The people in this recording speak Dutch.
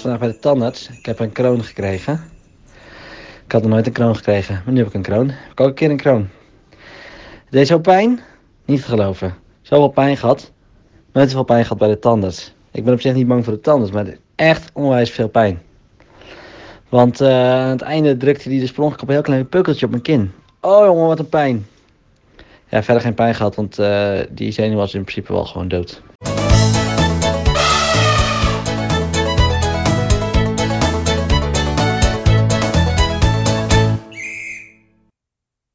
vandaag bij de tandarts. Ik heb een kroon gekregen. Ik had nog nooit een kroon gekregen, maar nu heb ik een kroon. Heb ik ook een keer een kroon. Het deed zo pijn? Niet te geloven. Zoveel pijn gehad. Nooit zoveel pijn gehad bij de tandarts. Ik ben op zich niet bang voor de tandarts, maar echt onwijs veel pijn. Want uh, aan het einde drukte hij de sprong op een heel klein pukkeltje op mijn kin. Oh jongen, wat een pijn. Ja, verder geen pijn gehad, want uh, die zenuw was in principe wel gewoon dood.